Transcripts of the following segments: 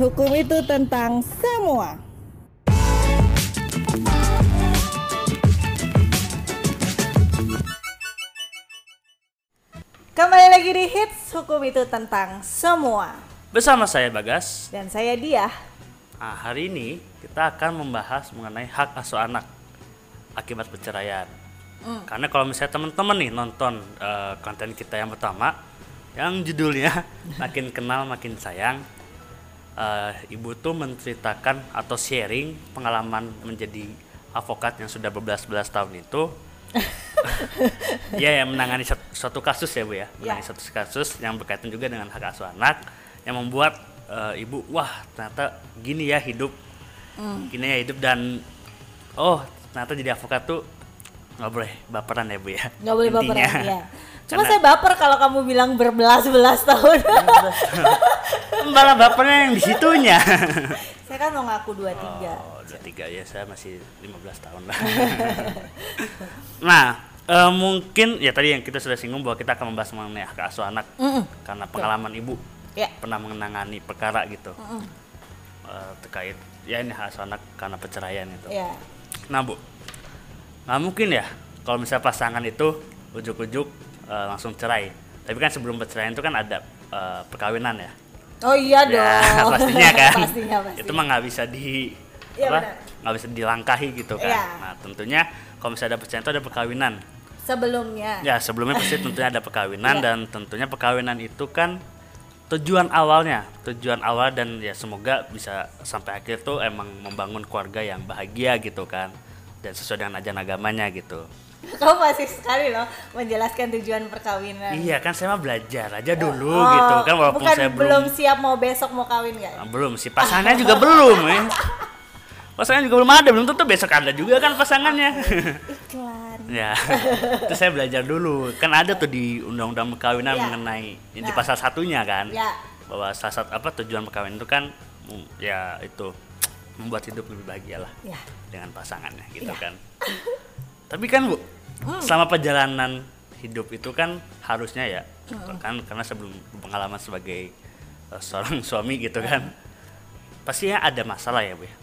hukum itu tentang semua. Kembali lagi di Hits Hukum itu tentang semua. Bersama saya Bagas. Dan saya Dia. Nah, hari ini kita akan membahas mengenai hak asuh anak akibat perceraian. Hmm. Karena kalau misalnya teman-teman nih nonton eh, konten kita yang pertama, yang judulnya makin kenal makin sayang, eh, ibu tuh menceritakan atau sharing pengalaman menjadi avokat yang sudah berbelas-belas tahun itu. ya yang menangani satu, suatu kasus ya bu ya, menangani Ya. satu kasus yang berkaitan juga dengan hak asuh anak yang membuat eh, ibu wah ternyata gini ya hidup, gini ya hidup dan oh ternyata jadi avokat tuh nggak boleh baperan ya bu ya. Nggak boleh Intinya. baperan ya. Cuma Karena- saya baper kalau kamu bilang berbelas-belas tahun. malah bapernya yang di situnya. saya kan mau ngaku 23. Oh, udah tiga ya saya masih 15 tahun lah. nah, eh, mungkin ya tadi yang kita sudah singgung bahwa kita akan membahas mengenai hak asuh anak Mm-mm. karena pengalaman ibu Ya. pernah menangani perkara gitu Eh, terkait ya ini hak asuh anak karena perceraian itu. Ya. Nah bu, nggak mungkin ya kalau misalnya pasangan itu ujuk-ujuk eh, langsung cerai. Tapi kan sebelum perceraian itu kan ada eh, perkawinan ya. Oh iya Ya, dong. pastinya kan. pastinya pasti. Itu mah nggak bisa di Iya, apa? nggak bisa dilangkahi gitu kan. Iya. Nah, tentunya kalau misalnya ada perceraian itu ada perkawinan. Sebelumnya. Ya, sebelumnya pasti tentunya ada perkawinan Iya. dan tentunya perkawinan itu kan tujuan awalnya, tujuan awal dan ya semoga bisa sampai akhir tuh emang membangun keluarga yang bahagia gitu kan dan sesuai dengan ajaran agamanya gitu. Kamu masih sekali loh menjelaskan tujuan perkawinan. Iya kan saya mah belajar aja dulu Oh, gitu kan walaupun bukan saya belum siap mau besok mau kawin nggak? Nah, belum sih pasangannya juga belum ya. Pasangan juga belum ada, belum tentu besok ada juga kan pasangannya. Iklan. ya, itu saya belajar dulu. Kan ada tuh di undang-undang perkawinan Ya. mengenai ini di Nah. pasal satunya kan. Ya. Bahwa salah satu apa tujuan perkawinan itu kan mm, ya itu membuat hidup lebih bahagia lah Ya. dengan pasangannya gitu Ya. kan. Tapi kan Bu, selama perjalanan hidup itu kan harusnya ya kan karena sebelum pengalaman sebagai eh, seorang suami gitu kan pastinya ada masalah ya Bu ya.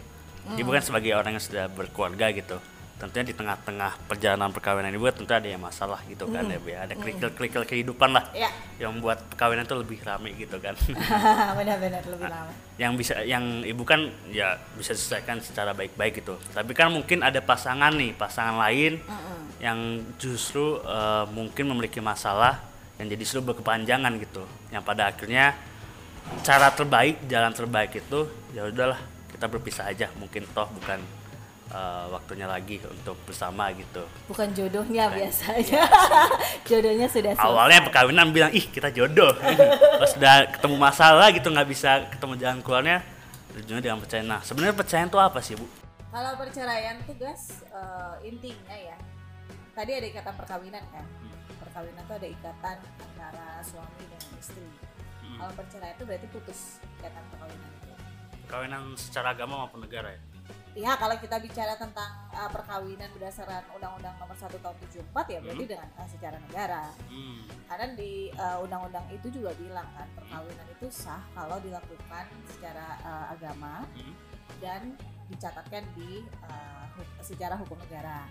Ibu kan sebagai orang yang sudah berkeluarga gitu. Tentunya di tengah-tengah perjalanan perkawinan ibu tentu ada yang masalah gitu kan ya Bu ya. Ada kerikil-kerikil kehidupan lah Ya. yang membuat perkawinan itu lebih ramai gitu kan. Benar-benar lebih lama. yang bisa yang ibu kan ya bisa diselesaikan secara baik-baik gitu tapi kan mungkin ada pasangan nih pasangan lain yang justru eh, mungkin memiliki masalah yang jadi justru berkepanjangan gitu yang pada akhirnya cara terbaik jalan terbaik itu ya udahlah kita berpisah aja mungkin toh bukan eh, waktunya lagi untuk bersama gitu Bukan jodohnya biasanya. Jodohnya sudah selesai. awalnya perkawinan bilang ih kita jodoh pas udah ketemu masalah gitu nggak bisa ketemu jalan keluarnya ujungnya dengan percaya nah sebenarnya percayaan itu apa sih bu Kalau perceraian tuh guys eh, intinya ya. Tadi ada ikatan perkawinan kan. Perkawinan tuh ada ikatan antara suami dan istri. Kalau perceraian itu berarti putus ikatan perkawinan itu. perkawinan secara agama maupun negara ya Ya kalau kita bicara tentang uh, perkawinan berdasarkan Undang-Undang Nomor 1 Tahun 74 ya berarti dengan uh, secara negara. hmm. Karena di uh, undang-undang itu juga bilang kan perkawinan itu sah kalau dilakukan secara uh, agama Hmm. dan dicatatkan di uh, hu- secara hukum negara.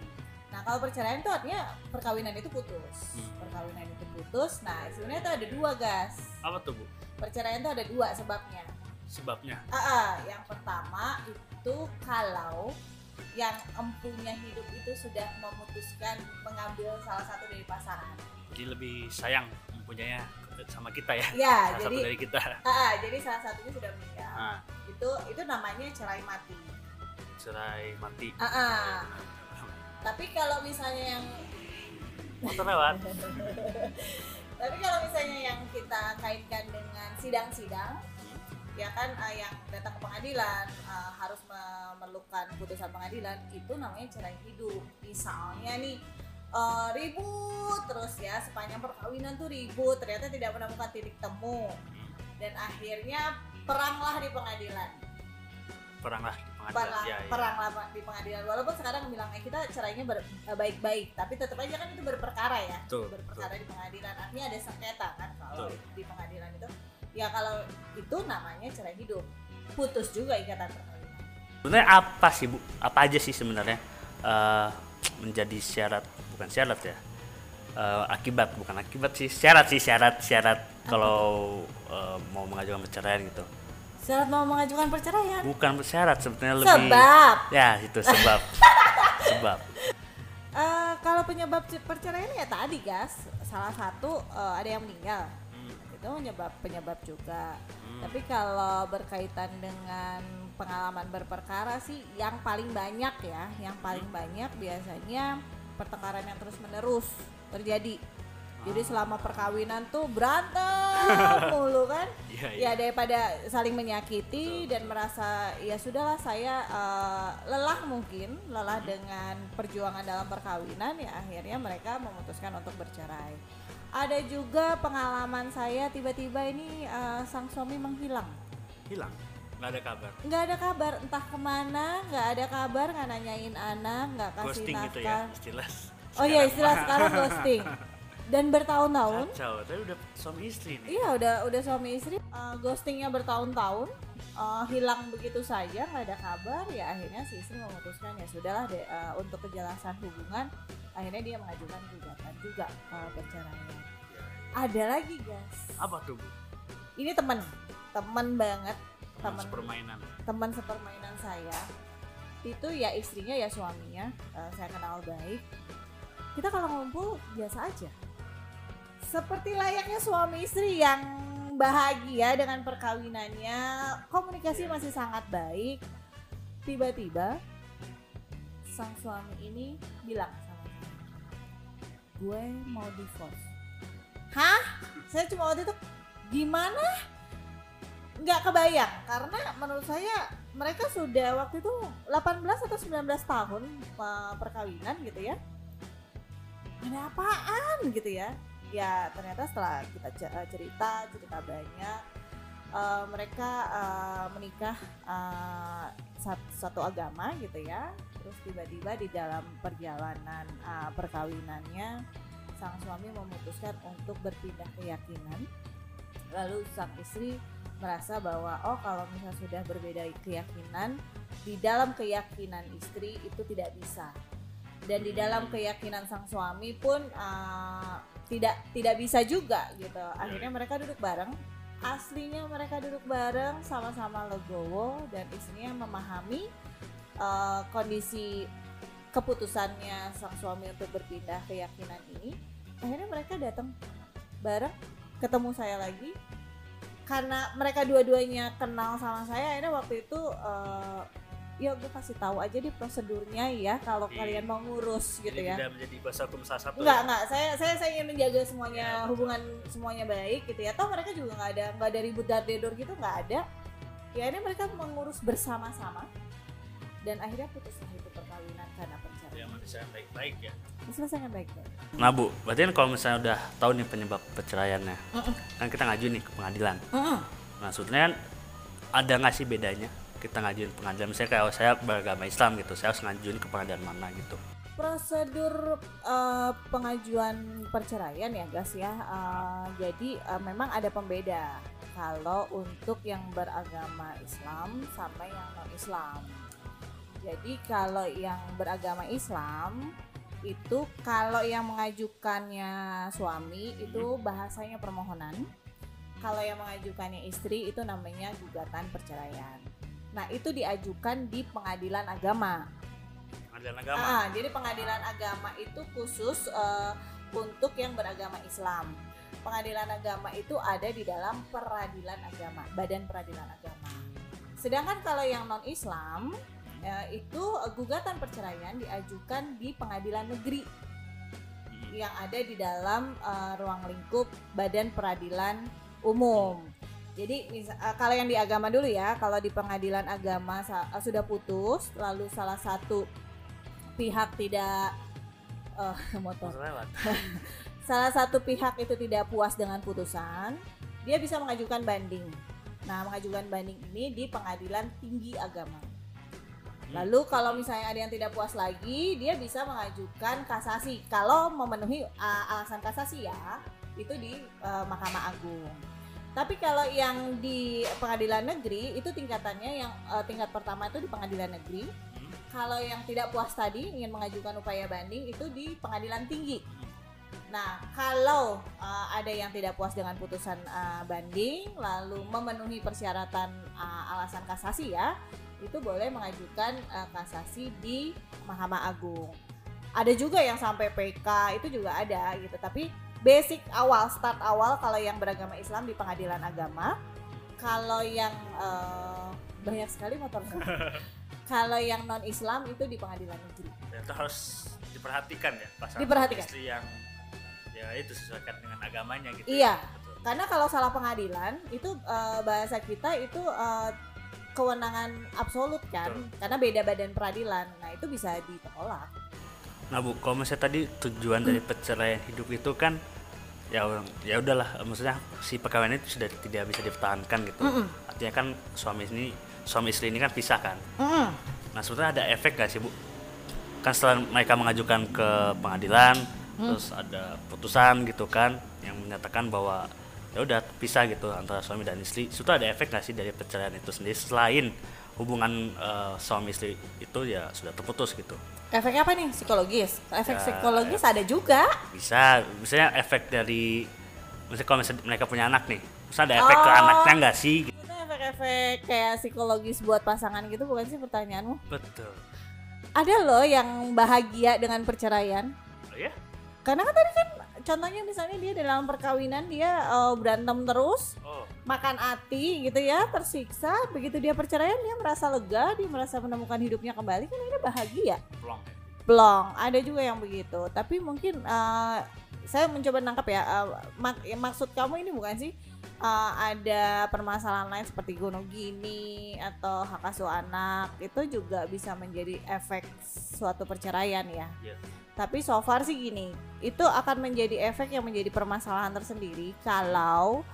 Nah kalau perceraian itu artinya perkawinan itu putus. Hmm. Perkawinan itu putus. Nah sebenarnya itu ada dua gas. apa tuh bu Perceraian itu ada dua sebabnya. sebabnya Ah, ah, yang pertama itu kalau yang empunya hidup itu sudah memutuskan mengambil salah satu dari pasangan. jadi lebih sayang mempunyai sama kita ya Ya, salah satu jadi dari kita ah, jadi salah satunya sudah meninggal. nah, Itu itu namanya cerai mati. cerai mati Ah, ah. Tapi kalau misalnya yang motor lewat tapi kalau misalnya yang kita kaitkan dengan sidang-sidang ya kan eh, yang datang ke pengadilan eh, harus memerlukan putusan pengadilan itu namanya cerai hidup. Misalnya nih eh, ribut terus ya sepanjang perkawinan tuh ribut ternyata tidak menemukan titik temu. Dan akhirnya peranglah di pengadilan. Perang lah di pengadilan. Perang, ya, ya. perang lah Pak, di pengadilan. Walaupun sekarang bilang eh kita cerainya baik-baik tapi tetap aja kan itu berperkara ya. Betul, berperkara di pengadilan. Artinya ada sengketa kan kalau Betul. di pengadilan itu ya kalau itu namanya cerai hidup putus juga ikatan perkawinan. Sebenarnya apa sih bu? Apa aja sih sebenarnya uh, menjadi syarat bukan syarat ya? Uh, akibat bukan akibat sih syarat sih syarat syarat kalau uh, mau mengajukan perceraian gitu. Syarat mau mengajukan perceraian? Bukan syarat sebetulnya lebih. Sebab. Ya itu sebab. sebab. Uh, kalau penyebab perceraian ya tadi guys, salah satu uh, ada yang meninggal itu penyebab penyebab juga hmm. tapi kalau berkaitan dengan pengalaman berperkara sih yang paling banyak ya yang paling hmm. banyak biasanya pertengkaran yang terus menerus terjadi jadi ah. selama perkawinan tuh berantem mulu kan ya, ya. ya daripada saling menyakiti Betul. dan merasa ya sudahlah saya uh, lelah mungkin lelah hmm. dengan perjuangan dalam perkawinan ya akhirnya mereka memutuskan untuk bercerai ada juga pengalaman saya tiba-tiba ini uh, sang suami menghilang. Hilang? Nggak ada kabar? Nggak ada kabar entah ke mana nggak ada kabar nggak nanyain anak nggak kasih ghosting nafkah gitu ya istilah oh iya istilah sekarang ghosting. Dan bertahun-tahun. Kacau, tapi udah suami istri nih. Iya udah udah suami istri. Uh, ghostingnya bertahun-tahun. Uh, hilang begitu saja nggak ada kabar. Ya akhirnya si istri memutuskan ya sudahlah deh uh, untuk kejelasan hubungan akhirnya dia mengajukan gugatan juga uh, perceraian ada lagi guys. Apa tuh bu? Ini teman teman banget teman sepermainan. teman sepermainan saya. Itu ya istrinya ya suaminya uh, saya kenal baik. Kita kalau ngumpul biasa aja. Seperti layaknya suami istri yang bahagia dengan perkawinannya komunikasi iya. masih sangat baik. Tiba-tiba sang suami ini bilang gue mau divorce. Hah? Saya cuma waktu itu gimana? Nggak kebayang karena menurut saya mereka sudah waktu itu 18 atau 19 tahun perkawinan gitu ya. Ada apaan? Gitu ya. Ya ternyata setelah kita cerita cerita banyak uh, mereka uh, menikah uh, satu, satu agama gitu ya. Terus tiba-tiba di dalam perjalanan uh, perkawinannya sang suami memutuskan untuk berpindah keyakinan. Lalu sang istri merasa bahwa oh kalau misalnya sudah berbeda keyakinan di dalam keyakinan istri itu tidak bisa. Dan di dalam keyakinan sang suami pun uh, tidak tidak bisa juga gitu. Akhirnya mereka duduk bareng aslinya mereka duduk bareng sama-sama legowo dan istrinya memahami uh, kondisi keputusannya sang suami untuk berpindah keyakinan ini. Akhirnya mereka datang bareng ketemu saya lagi. Karena mereka dua-duanya kenal sama saya akhirnya waktu itu uh, ya gue kasih tahu aja di prosedurnya ya kalau iya. kalian mau ngurus gitu Jadi ya tidak menjadi bahasa hukum salah satu enggak ya? enggak saya saya saya ingin menjaga semuanya ya, hubungan semuanya baik gitu ya toh mereka juga nggak ada nggak ada ribut dar dedor gitu nggak ada ya ini mereka mengurus bersama-sama dan akhirnya putuslah itu perkawinan karena perceraian. Ya menyelesaikan baik-baik ya. Diselesaikan baik-baik. Nah bu, berarti kan kalau misalnya udah tahu nih penyebab perceraiannya, uh -uh. kan kita ngaju nih ke pengadilan. Uh -uh. Nah sebetulnya kan ada nggak sih bedanya kita ngajuin pengadilan? Misalnya kalau saya beragama Islam gitu, saya harus ngajuin ke pengadilan mana gitu? prosedur uh, pengajuan perceraian ya guys ya uh, jadi uh, memang ada pembeda kalau untuk yang beragama Islam sama yang non Islam jadi kalau yang beragama Islam itu kalau yang mengajukannya suami itu bahasanya permohonan. Kalau yang mengajukannya istri itu namanya gugatan perceraian. Nah, itu diajukan di pengadilan agama. Pengadilan agama. Ah, jadi pengadilan agama itu khusus uh, untuk yang beragama Islam. Pengadilan agama itu ada di dalam peradilan agama, badan peradilan agama. Sedangkan kalau yang non Islam ya, itu gugatan perceraian diajukan di pengadilan negeri hmm. yang ada di dalam uh, ruang lingkup Badan Peradilan Umum. Jadi uh, kalau yang di agama dulu ya, kalau di pengadilan agama uh, sudah putus, lalu salah satu pihak tidak uh, motor. salah satu pihak itu tidak puas dengan putusan, dia bisa mengajukan banding. Nah, mengajukan banding ini di pengadilan tinggi agama. Lalu kalau misalnya ada yang tidak puas lagi, dia bisa mengajukan kasasi. Kalau memenuhi uh, alasan kasasi ya, itu di uh, Mahkamah Agung. Tapi kalau yang di pengadilan negeri itu tingkatannya yang uh, tingkat pertama itu di pengadilan negeri. Hmm. Kalau yang tidak puas tadi ingin mengajukan upaya banding itu di pengadilan tinggi. Nah, kalau uh, ada yang tidak puas dengan putusan uh, banding lalu memenuhi persyaratan uh, alasan kasasi ya, itu boleh mengajukan uh, kasasi di Mahkamah Agung. Ada juga yang sampai PK itu juga ada gitu, tapi basic awal start awal kalau yang beragama Islam di pengadilan agama. Kalau yang uh, banyak sekali motor kalau yang non Islam itu di pengadilan negeri. Ya, itu harus diperhatikan ya pasangan diperhatikan. istri yang ya itu sesuaikan dengan agamanya gitu iya Betul. karena kalau salah pengadilan itu uh, bahasa kita itu uh, kewenangan absolut kan Betul. karena beda badan peradilan. Nah itu bisa ditolak. Nah bu, kalau misalnya tadi tujuan dari perceraian hidup itu kan ya ya udahlah, maksudnya si perkawinan itu sudah tidak bisa dipertahankan gitu. Mm -mm. Artinya kan suami ini suami istri ini kan pisah kan. Mm -mm. Nah sebetulnya ada efek gak sih bu? Kan setelah mereka mengajukan ke pengadilan, mm. terus ada putusan gitu kan yang menyatakan bahwa ya udah pisah gitu antara suami dan istri. Itu ada efek gak sih dari perceraian itu sendiri selain hubungan uh, suami istri itu ya sudah terputus gitu? Efeknya apa nih? Psikologis. Efek ya, psikologis ada juga. Bisa, misalnya efek dari misalnya kalau misalnya mereka punya anak nih, bisa ada efek oh. ke anaknya enggak sih? Efek-efek kayak psikologis buat pasangan gitu bukan sih pertanyaanmu? Betul. Ada loh yang bahagia dengan perceraian. Oh ya? Karena kan tadi kan contohnya misalnya dia dalam perkawinan dia uh, berantem terus. Oh makan hati gitu ya tersiksa begitu dia perceraian dia merasa lega dia merasa menemukan hidupnya kembali kan ini bahagia plong plong ada juga yang begitu tapi mungkin uh, saya mencoba nangkap ya, uh, mak ya maksud kamu ini bukan sih uh, ada permasalahan lain seperti gunung gini atau hak asuh anak itu juga bisa menjadi efek suatu perceraian ya. Yeah. Tapi so far sih gini, itu akan menjadi efek yang menjadi permasalahan tersendiri kalau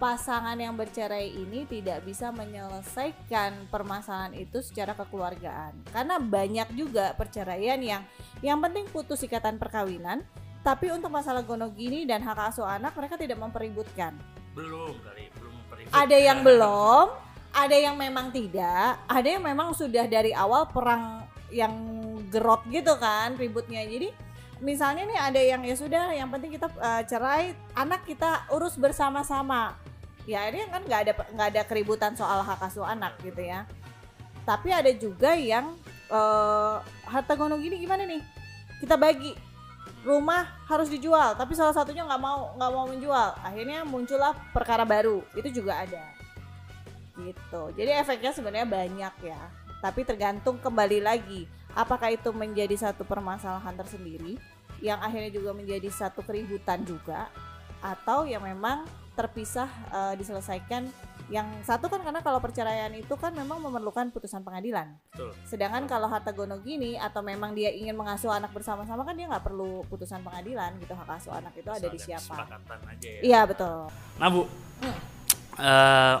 pasangan yang bercerai ini tidak bisa menyelesaikan permasalahan itu secara kekeluargaan. Karena banyak juga perceraian yang yang penting putus ikatan perkawinan, tapi untuk masalah gonogini dan hak asuh anak mereka tidak mempeributkan. Belum kali, belum mempeributkan. Ada yang belum, ada yang memang tidak, ada yang memang sudah dari awal perang yang gerot gitu kan ributnya. Jadi misalnya nih ada yang ya sudah yang penting kita uh, cerai anak kita urus bersama-sama ya ini kan nggak ada nggak ada keributan soal hak asuh anak gitu ya. Tapi ada juga yang uh, harta gono gini gimana nih? Kita bagi. Rumah harus dijual tapi salah satunya nggak mau nggak mau menjual. Akhirnya muncullah perkara baru. Itu juga ada. Gitu. Jadi efeknya sebenarnya banyak ya. Tapi tergantung kembali lagi apakah itu menjadi satu permasalahan tersendiri yang akhirnya juga menjadi satu keributan juga atau yang memang terpisah uh, diselesaikan yang satu kan karena kalau perceraian itu kan memang memerlukan putusan pengadilan. Betul. Sedangkan Betul. kalau harta gono gini atau memang dia ingin mengasuh anak bersama-sama kan dia nggak perlu putusan pengadilan gitu hak asuh anak itu Bisa ada di siapa. Aja ya. Iya betul. Nah bu, hmm. uh,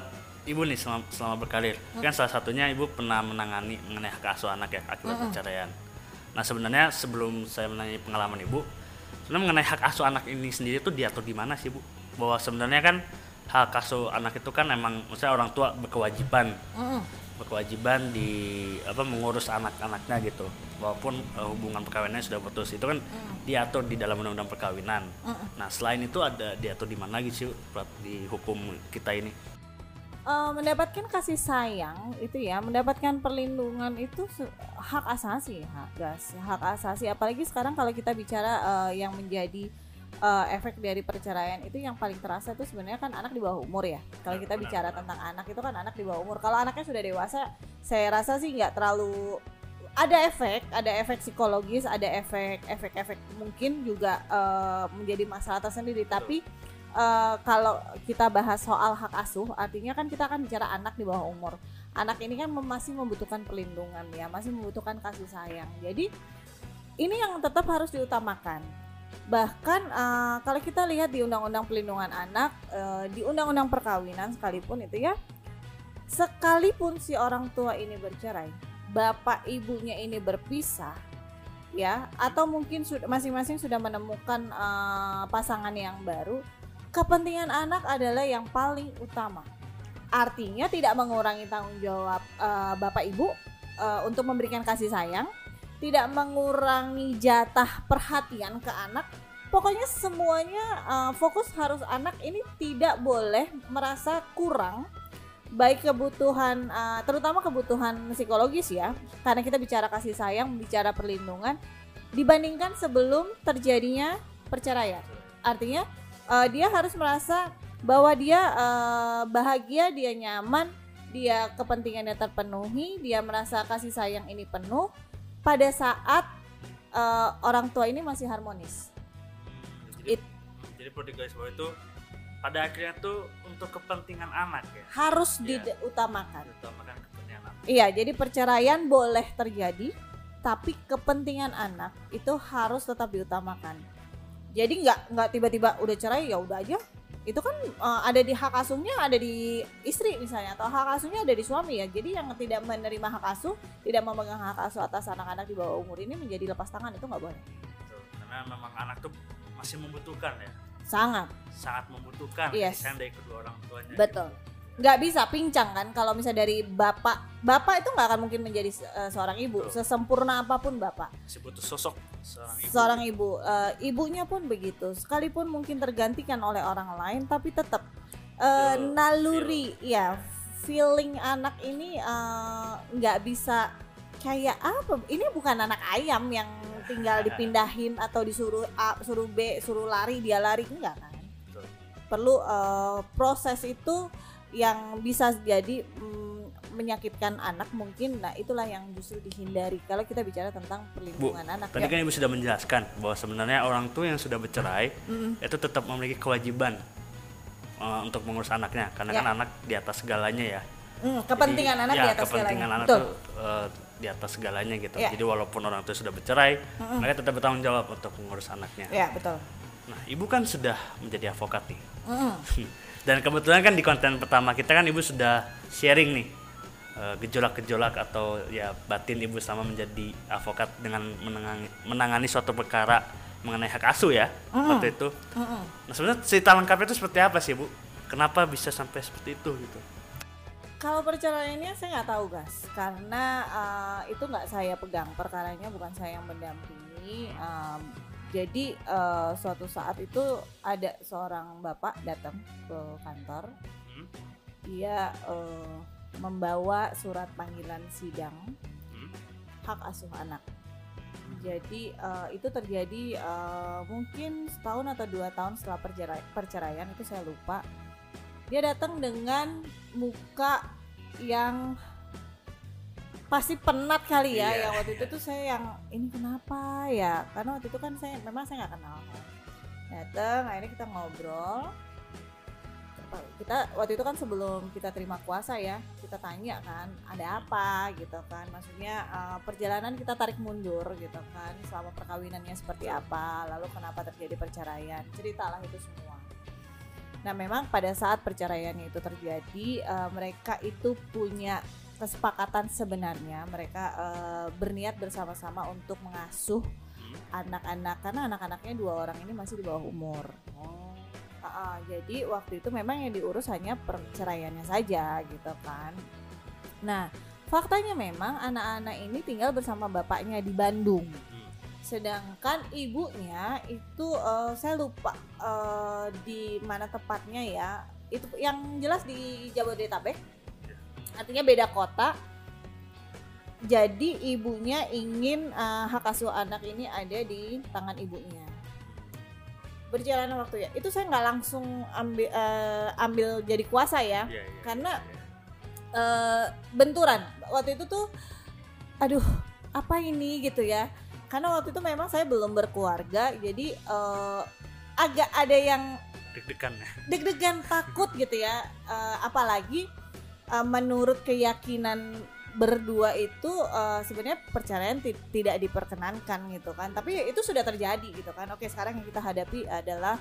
ibu nih selama, selama berkarir hmm. kan salah satunya ibu pernah menangani mengenai hak asuh anak ya akibat hmm. perceraian. Nah sebenarnya sebelum saya menanya pengalaman ibu, sebenarnya mengenai hak asuh anak ini sendiri tuh diatur di mana sih bu? Bahwa sebenarnya kan hak asuh anak itu kan emang maksudnya orang tua berkewajiban mm. berkewajiban di apa mengurus anak-anaknya gitu walaupun uh, hubungan perkawinannya sudah putus itu kan mm. diatur di dalam undang-undang perkawinan mm. nah selain itu ada diatur di mana lagi sih di hukum kita ini uh, mendapatkan kasih sayang itu ya mendapatkan perlindungan itu hak asasi hak hak asasi apalagi sekarang kalau kita bicara uh, yang menjadi uh, efek dari perceraian itu yang paling terasa itu sebenarnya kan anak di bawah umur ya. Kalau kita bicara tentang anak itu kan anak di bawah umur. Kalau anaknya sudah dewasa, saya rasa sih nggak terlalu ada efek, ada efek psikologis, ada efek efek-efek mungkin juga uh, menjadi masalah tersendiri. Tapi uh, kalau kita bahas soal hak asuh, artinya kan kita akan bicara anak di bawah umur. Anak ini kan masih membutuhkan perlindungan ya, masih membutuhkan kasih sayang. Jadi ini yang tetap harus diutamakan bahkan uh, kalau kita lihat di undang-undang pelindungan anak uh, di undang-undang perkawinan sekalipun itu ya sekalipun si orang tua ini bercerai bapak ibunya ini berpisah ya atau mungkin masing-masing sudah menemukan uh, pasangan yang baru kepentingan anak adalah yang paling utama. Artinya tidak mengurangi tanggung jawab uh, bapak ibu uh, untuk memberikan kasih sayang, tidak mengurangi jatah perhatian ke anak. Pokoknya semuanya uh, fokus harus anak ini tidak boleh merasa kurang baik kebutuhan uh, terutama kebutuhan psikologis ya karena kita bicara kasih sayang bicara perlindungan dibandingkan sebelum terjadinya perceraian artinya uh, dia harus merasa bahwa dia uh, bahagia dia nyaman dia kepentingannya terpenuhi dia merasa kasih sayang ini penuh pada saat uh, orang tua ini masih harmonis. Jadi, It, jadi perlu bahwa itu pada akhirnya tuh untuk kepentingan anak ya? Harus ya. diutamakan. Diutamakan kepentingan anak. Iya jadi perceraian boleh terjadi tapi kepentingan anak itu harus tetap diutamakan. Jadi nggak nggak tiba-tiba udah cerai ya udah aja itu kan uh, ada di hak asuhnya ada di istri misalnya atau hak asuhnya ada di suami ya. Jadi yang tidak menerima hak asuh tidak memegang hak asuh atas anak-anak di bawah umur ini menjadi lepas tangan itu nggak boleh. Betul, karena memang anak tuh masih membutuhkan ya. Sangat. Sangat membutuhkan yes. dari kedua orang tuanya betul. gitu. Nggak bisa pincang kan kalau misalnya dari bapak bapak itu nggak akan mungkin menjadi uh, seorang ibu. Betul. sesempurna apa pun bapak. Masih butuh sosok seorang ibu. Seorang ibu. Uh, ibunya pun begitu. Sekalipun mungkin tergantikan oleh orang lain tapi tetap uh, naluri. Feel. ya feeling anak ini nggak uh, bisa kayak apa. Ini bukan anak ayam yang tinggal dipindahin atau disuruh A suruh B suruh lari dia lari. Enggak kan? Perlu uh, proses itu yang bisa jadi mm, menyakitkan anak mungkin nah itulah yang justru dihindari kalau kita bicara tentang perlindungan Bu, anak tadi ya. kan ibu sudah menjelaskan bahwa sebenarnya orang tua yang sudah bercerai mm -hmm. itu tetap memiliki kewajiban uh, untuk mengurus anaknya karena ya. kan anak di atas segalanya ya mm, kepentingan Jadi, anak ya, di atas kepentingan segalanya anak Betul. tuh uh, di atas segalanya gitu. Yeah. Jadi walaupun orang tua sudah bercerai, mm -hmm. mereka tetap bertanggung jawab untuk mengurus anaknya. Ya betul. Nah, ibu kan sudah menjadi avokat nih. Mm. Dan kebetulan kan di konten pertama kita kan ibu sudah sharing nih eh, gejolak-gejolak uh, atau ya batin ibu sama menjadi avokat dengan menangani, menangani suatu perkara mengenai hak asuh ya mm. waktu itu. Mm Nah sebenarnya cerita lengkapnya itu seperti apa sih bu? Kenapa bisa sampai seperti itu gitu? Kalau perceraiannya saya nggak tahu gas, karena uh, itu nggak saya pegang perkaranya, bukan saya yang mendampingi. Um, jadi uh, suatu saat itu ada seorang bapak datang ke kantor, hmm? dia uh, membawa surat panggilan sidang hmm? hak asuh anak. Hmm. Jadi uh, itu terjadi uh, mungkin setahun atau dua tahun setelah perceraian itu saya lupa dia datang dengan muka yang pasti penat kali ya yeah. yang waktu itu tuh saya yang ini kenapa ya? Karena waktu itu kan saya memang saya nggak kenal. Kan datang akhirnya kita ngobrol. Kita waktu itu kan sebelum kita terima kuasa ya kita tanya kan ada apa? Gitu kan. Maksudnya uh, perjalanan kita tarik mundur gitu kan selama perkawinannya seperti apa lalu kenapa terjadi perceraian. Ceritalah itu semua. Nah, memang pada saat perceraiannya itu terjadi, uh, mereka itu punya kesepakatan sebenarnya mereka uh, berniat bersama-sama untuk mengasuh anak-anak karena anak-anaknya dua orang ini masih di bawah umur. Oh. Uh, uh, jadi waktu itu memang yang diurus hanya perceraiannya saja gitu kan. Nah, faktanya memang anak-anak ini tinggal bersama bapaknya di Bandung sedangkan ibunya itu uh, saya lupa uh, di mana tepatnya ya itu yang jelas di Jabodetabek artinya beda kota. Jadi ibunya ingin uh, hak asuh anak ini ada di tangan ibunya. Berjalan waktu ya. Itu saya nggak langsung ambil uh, ambil jadi kuasa ya. Yeah, yeah, karena uh, benturan. Waktu itu tuh aduh apa ini? gitu ya. Karena waktu itu memang saya belum berkeluarga jadi uh, agak ada yang deg-degan deg-degan takut gitu ya. Uh, apalagi uh, menurut keyakinan berdua itu uh, sebenarnya perceraian tidak diperkenankan gitu kan tapi itu sudah terjadi gitu kan oke sekarang yang kita hadapi adalah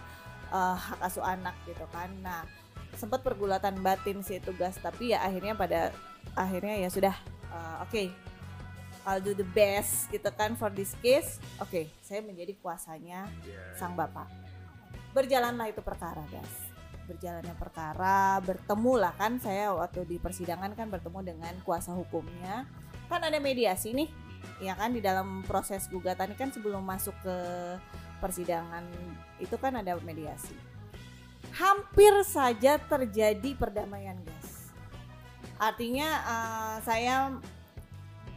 uh, hak asuh anak gitu kan nah sempat pergulatan batin sih tugas tapi ya akhirnya pada akhirnya ya sudah uh, oke okay, I'll do the best gitu kan for this case. Oke, okay, saya menjadi kuasanya yeah. sang bapak. berjalanlah itu perkara guys berjalannya perkara bertemu lah kan saya waktu di persidangan kan bertemu dengan kuasa hukumnya. Kan ada mediasi nih ya kan di dalam proses gugatan kan sebelum masuk ke persidangan itu kan ada mediasi. Hampir saja terjadi perdamaian guys. Artinya uh, saya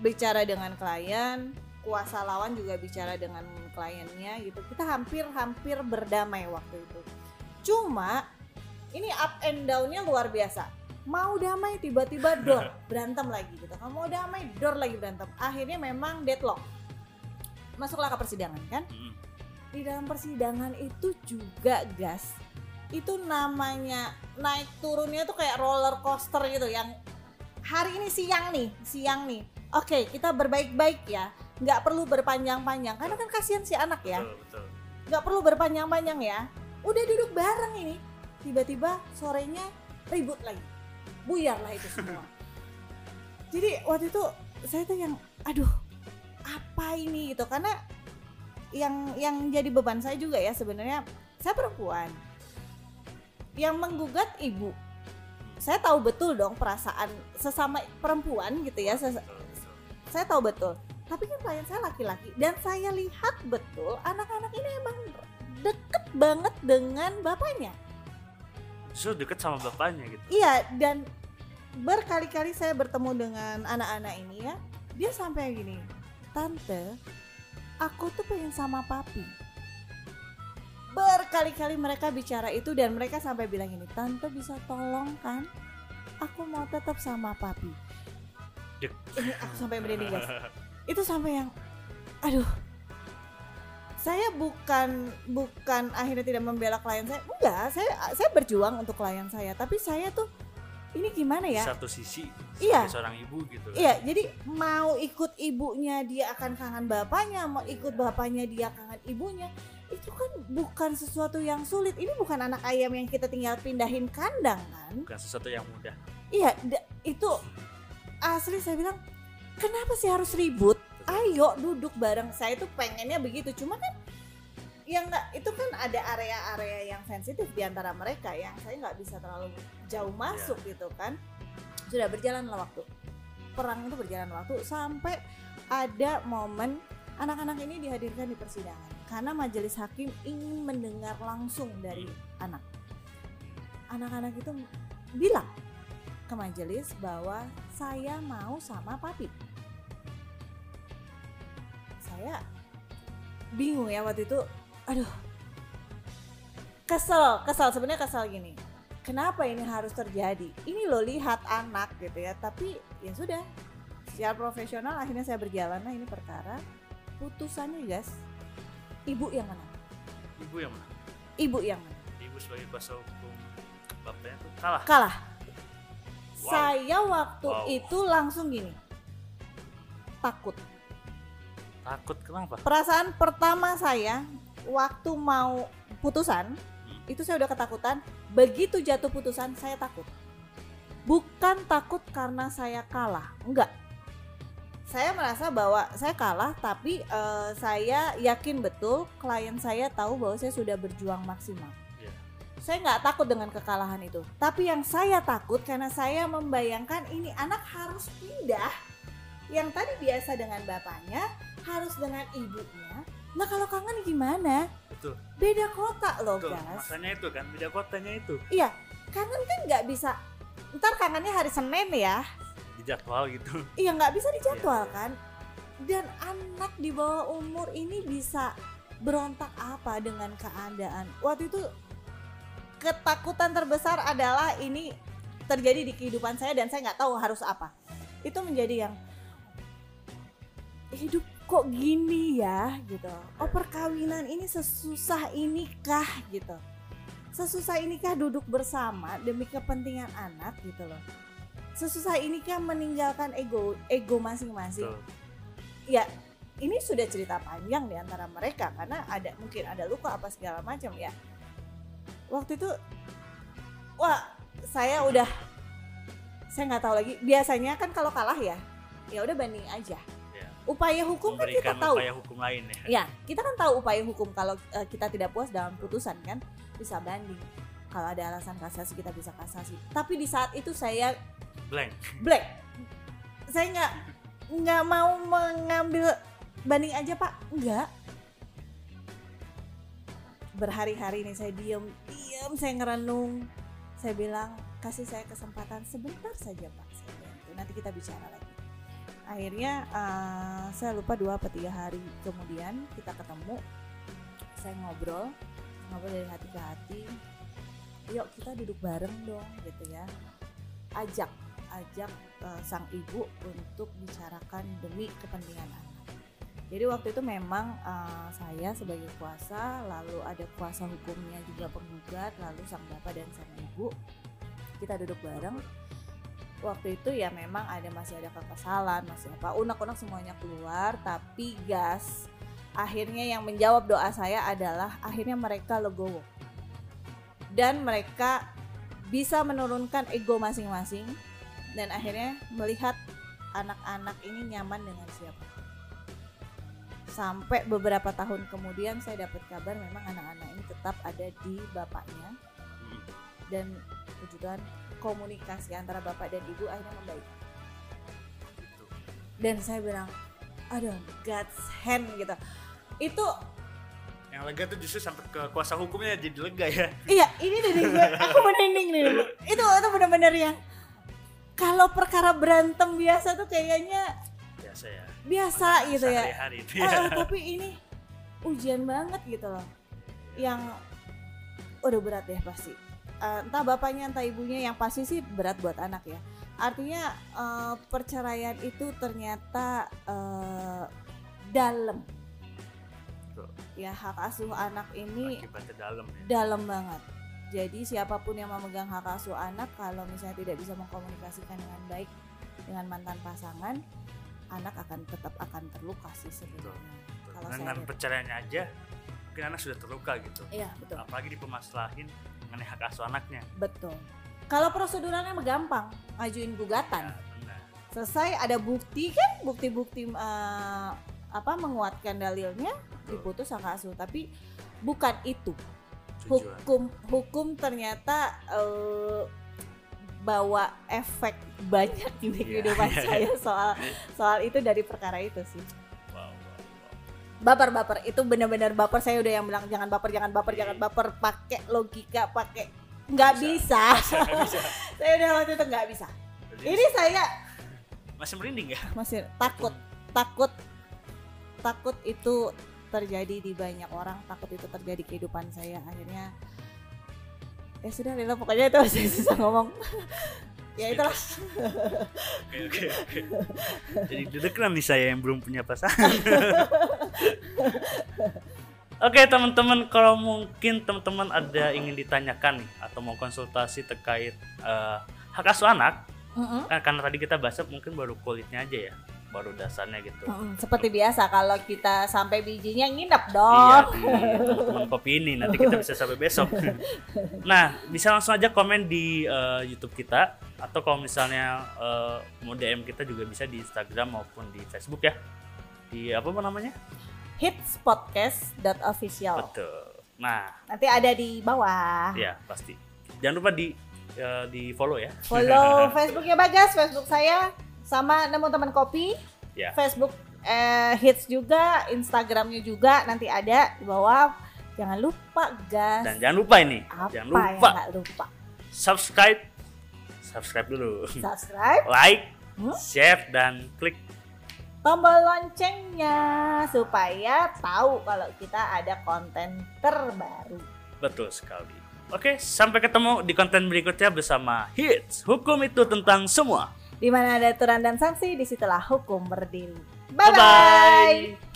bicara dengan klien kuasa lawan juga bicara dengan kliennya gitu. Kita hampir-hampir berdamai waktu itu. Cuma ini up and downnya luar biasa. Mau damai tiba-tiba dor berantem lagi gitu kan. Mau damai dor lagi berantem. Akhirnya memang deadlock. Masuklah ke persidangan kan? Hmm. di dalam persidangan itu juga gas itu namanya naik turunnya tuh kayak roller coaster gitu yang hari ini siang nih siang nih. Oke kita berbaik-baik ya. Nggak perlu berpanjang-panjang. Karena kan kasihan si anak ya. Nggak perlu berpanjang-panjang ya. Udah duduk bareng ini tiba-tiba sorenya ribut lagi. Buyar lah itu semua. Jadi waktu itu saya tuh yang aduh apa ini? Gitu. Karena yang yang jadi beban saya juga ya sebenarnya saya perempuan. Yang menggugat ibu. Saya tahu betul dong perasaan sesama perempuan gitu ya saya tahu betul. Tapi kan klien saya laki-laki dan saya lihat betul anak-anak ini emang deket banget dengan bapaknya so deket sama bapaknya gitu? Iya dan berkali-kali saya bertemu dengan anak-anak ini ya dia sampai gini tante aku tuh pengen sama papi. Berkali-kali mereka bicara itu dan mereka sampai bilang ini tante bisa tolong kan? Aku mau tetap sama papi. Ini aku sampai merinding guys itu sampai yang aduh saya bukan bukan akhirnya tidak membela klien saya. Enggak saya saya berjuang untuk klien saya. Tapi saya tuh ini gimana ya? Satu sisi iya. seorang ibu gitu kan. iya jadi mau ikut ibunya dia akan kangen bapaknya mau ikut bapaknya dia kangen ibunya itu kan bukan sesuatu yang sulit. Ini bukan anak ayam yang kita tinggal pindahin kandang kan? Bukan sesuatu yang mudah. Iya itu asli saya bilang kenapa sih harus ribut ayo duduk bareng. Saya tuh pengennya begitu. Cuma kan yang nggak itu kan ada area-area yang sensitif di antara mereka yang saya nggak bisa terlalu jauh masuk yeah. gitu kan. Sudah berjalanlah waktu. Perang itu berjalan waktu sampai ada momen anak-anak ini dihadirkan di persidangan karena majelis hakim ingin mendengar langsung dari anak. Anak-anak itu bilang ke majelis bahwa saya mau sama papi saya bingung ya waktu itu. Aduh. Kesel kesel. Sebenarnya kesel gini. Kenapa ini harus terjadi? Ini lo lihat anak gitu ya. Tapi ya sudah. Secara profesional akhirnya saya berjalan. Nah ini perkara. Putusannya guys. Ibu yang mana? Ibu yang mana? Ibu yang mana? Ibu sebagai kuasa hukum bapaknya tuh kalah. Kalah. Wow. saya waktu wow. itu langsung gini. Takut Takut kenapa? Perasaan pertama saya waktu mau putusan hmm. itu saya udah ketakutan. Begitu jatuh putusan saya takut. Bukan takut karena saya kalah, enggak. Saya merasa bahwa saya kalah, tapi uh, saya yakin betul klien saya tahu bahwa saya sudah berjuang maksimal. Yeah. Saya nggak takut dengan kekalahan itu, tapi yang saya takut karena saya membayangkan ini anak harus pindah yang tadi biasa dengan bapaknya harus dengan ibunya nah kalau kangen gimana? Betul. Beda kota loh betul. guys masanya itu kan beda kotanya itu. Iya kangen kan nggak bisa ntar kangennya hari senin ya. Di jadwal gitu. Iya nggak bisa dijadwalkan iya. dan anak di bawah umur ini bisa berontak apa dengan keadaan? Waktu itu ketakutan terbesar adalah ini terjadi di kehidupan saya dan saya nggak tahu harus apa. Itu menjadi yang hidup kok gini ya gitu. Oh perkawinan ini sesusah inikah gitu. Sesusah inikah duduk bersama demi kepentingan anak gitu loh. Sesusah inikah meninggalkan ego ego masing-masing. Ya ini sudah cerita panjang di antara mereka karena ada mungkin ada luka apa segala macam ya. Waktu itu wah saya udah saya nggak tahu lagi. Biasanya kan kalau kalah ya ya udah banding aja upaya hukum kan kita tahu. upaya hukum lain ya. Ya kita kan tahu upaya hukum kalau eh, kita tidak puas dalam putusan kan bisa banding. Kalau ada alasan kasasi kita bisa kasasi. Tapi di saat itu saya blank. black saya nggak nggak mau mengambil banding aja pak. Nggak. Berhari-hari ini saya diem diem saya ngerenung. Saya bilang kasih saya kesempatan sebentar saja pak. Saya gitu. nanti kita bicara lagi akhirnya eh, saya lupa dua atau tiga hari kemudian kita ketemu saya ngobrol ngobrol dari hati ke hati yuk kita duduk bareng dong gitu ya ajak ajak eh, sang ibu untuk bicarakan demi kepentingan anak. Jadi waktu itu memang eh, saya sebagai kuasa, lalu ada kuasa hukumnya juga penggugat, lalu sang bapak dan sang ibu kita duduk bareng. Waktu itu ya memang ada masih ada kekesalan, masih apa unek-unek semuanya keluar, tapi gas akhirnya yang menjawab doa saya adalah akhirnya mereka legowo dan mereka bisa menurunkan ego masing-masing dan akhirnya melihat anak-anak ini nyaman dengan siapa. Sampai beberapa tahun kemudian saya dapat kabar memang anak-anak ini tetap ada di bapaknya Hmm. dan puji Tuhan komunikasi antara bapak dan ibu akhirnya membaik. Gitu. Dan saya bilang, aduh God's hand gitu. Itu yang lega tuh justru sampai ke kuasa hukumnya jadi lega ya iya ini dari gue, aku merinding nih. Itu itu benar-benar yang kalau perkara berantem biasa tuh kayaknya biasa ya biasa gitu ya. sehari-hari itu ya ah, tapi ini ujian banget gitu loh yang udah berat ya pasti Eh, entah bapaknya entah ibunya yang pasti sih berat buat anak ya. Artinya eh, perceraian itu ternyata eh, dalam. Betul. ya hak asuh anak ini dalam ya. dalam banget. Jadi siapa pun yang memegang hak asuh anak kalau misalnya tidak bisa mengkomunikasikan dengan baik dengan mantan pasangan anak akan tetap akan terluka sih sebenarnya. Kalau dengan perceraiannya aja mungkin anak sudah terluka gitu. Iya betul. Apalagi dipemasalahin mengenai hak asuh anaknya. Betul. Kalau prosedurnya mah gampang ngajuin gugatan. Ya, benar. Selesai ada bukti kan? Bukti-bukti eh, apa menguatkan dalilnya diputus hak asuh. Tapi bukan itu. Tujuan. Hukum hukum ternyata eh, bawa efek banyak di Iya. kehidupan saya soal soal itu dari perkara itu sih. Baper baper itu benar-benar baper. Saya udah yang bilang jangan baper jangan baper jangan Iya. baper. Pakai logika pakai nggak bisa, bisa. saya udah waktu itu nggak bisa. Ini saya masih merinding ya? Masih takut takut takut itu terjadi di banyak orang. Takut itu terjadi kehidupan saya. Akhirnya ya sudah Lila pokoknya itu masih susah ngomong ya itulah. Oke oke oke. Jadi nih saya yang belum punya pasangan. Oke teman-teman, kalau mungkin teman-teman ada ingin ditanyakan nih atau mau konsultasi terkait eh, hak asuh anak, kan karena tadi kita bahas mungkin baru kulitnya aja ya, baru dasarnya gitu. Mm-mm. seperti biasa kalau kita sampai bijinya nginep Iya dong di teman kopi ini nanti kita bisa sampai besok. nah bisa langsung aja komen di eh, YouTube kita atau kalau misalnya eh, mau DM kita juga bisa di Instagram maupun di Facebook ya. Di apa namanya? hitspodcast.official Betul. Nah nanti ada di bawah ya pasti. Jangan lupa di eh, di follow ya. follow Facebooknya Bagas Facebook saya sama nemu teman kopi Ya. Facebook eh, hits juga Instagramnya juga nanti ada di bawah jangan lupa gas Dan jangan lupa ini, apa jangan yang lupa nggak lupa subscribe, subscribe dulu, subscribe like, Hmm? share dan klik tombol loncengnya supaya tahu kalau kita ada konten terbaru Betul sekali. Oke, sampai ketemu di konten berikutnya bersama Hits. Hukum itu tentang semua. Di mana ada aturan dan sanksi di situlah hukum berdiri bye bye, Bye-bye.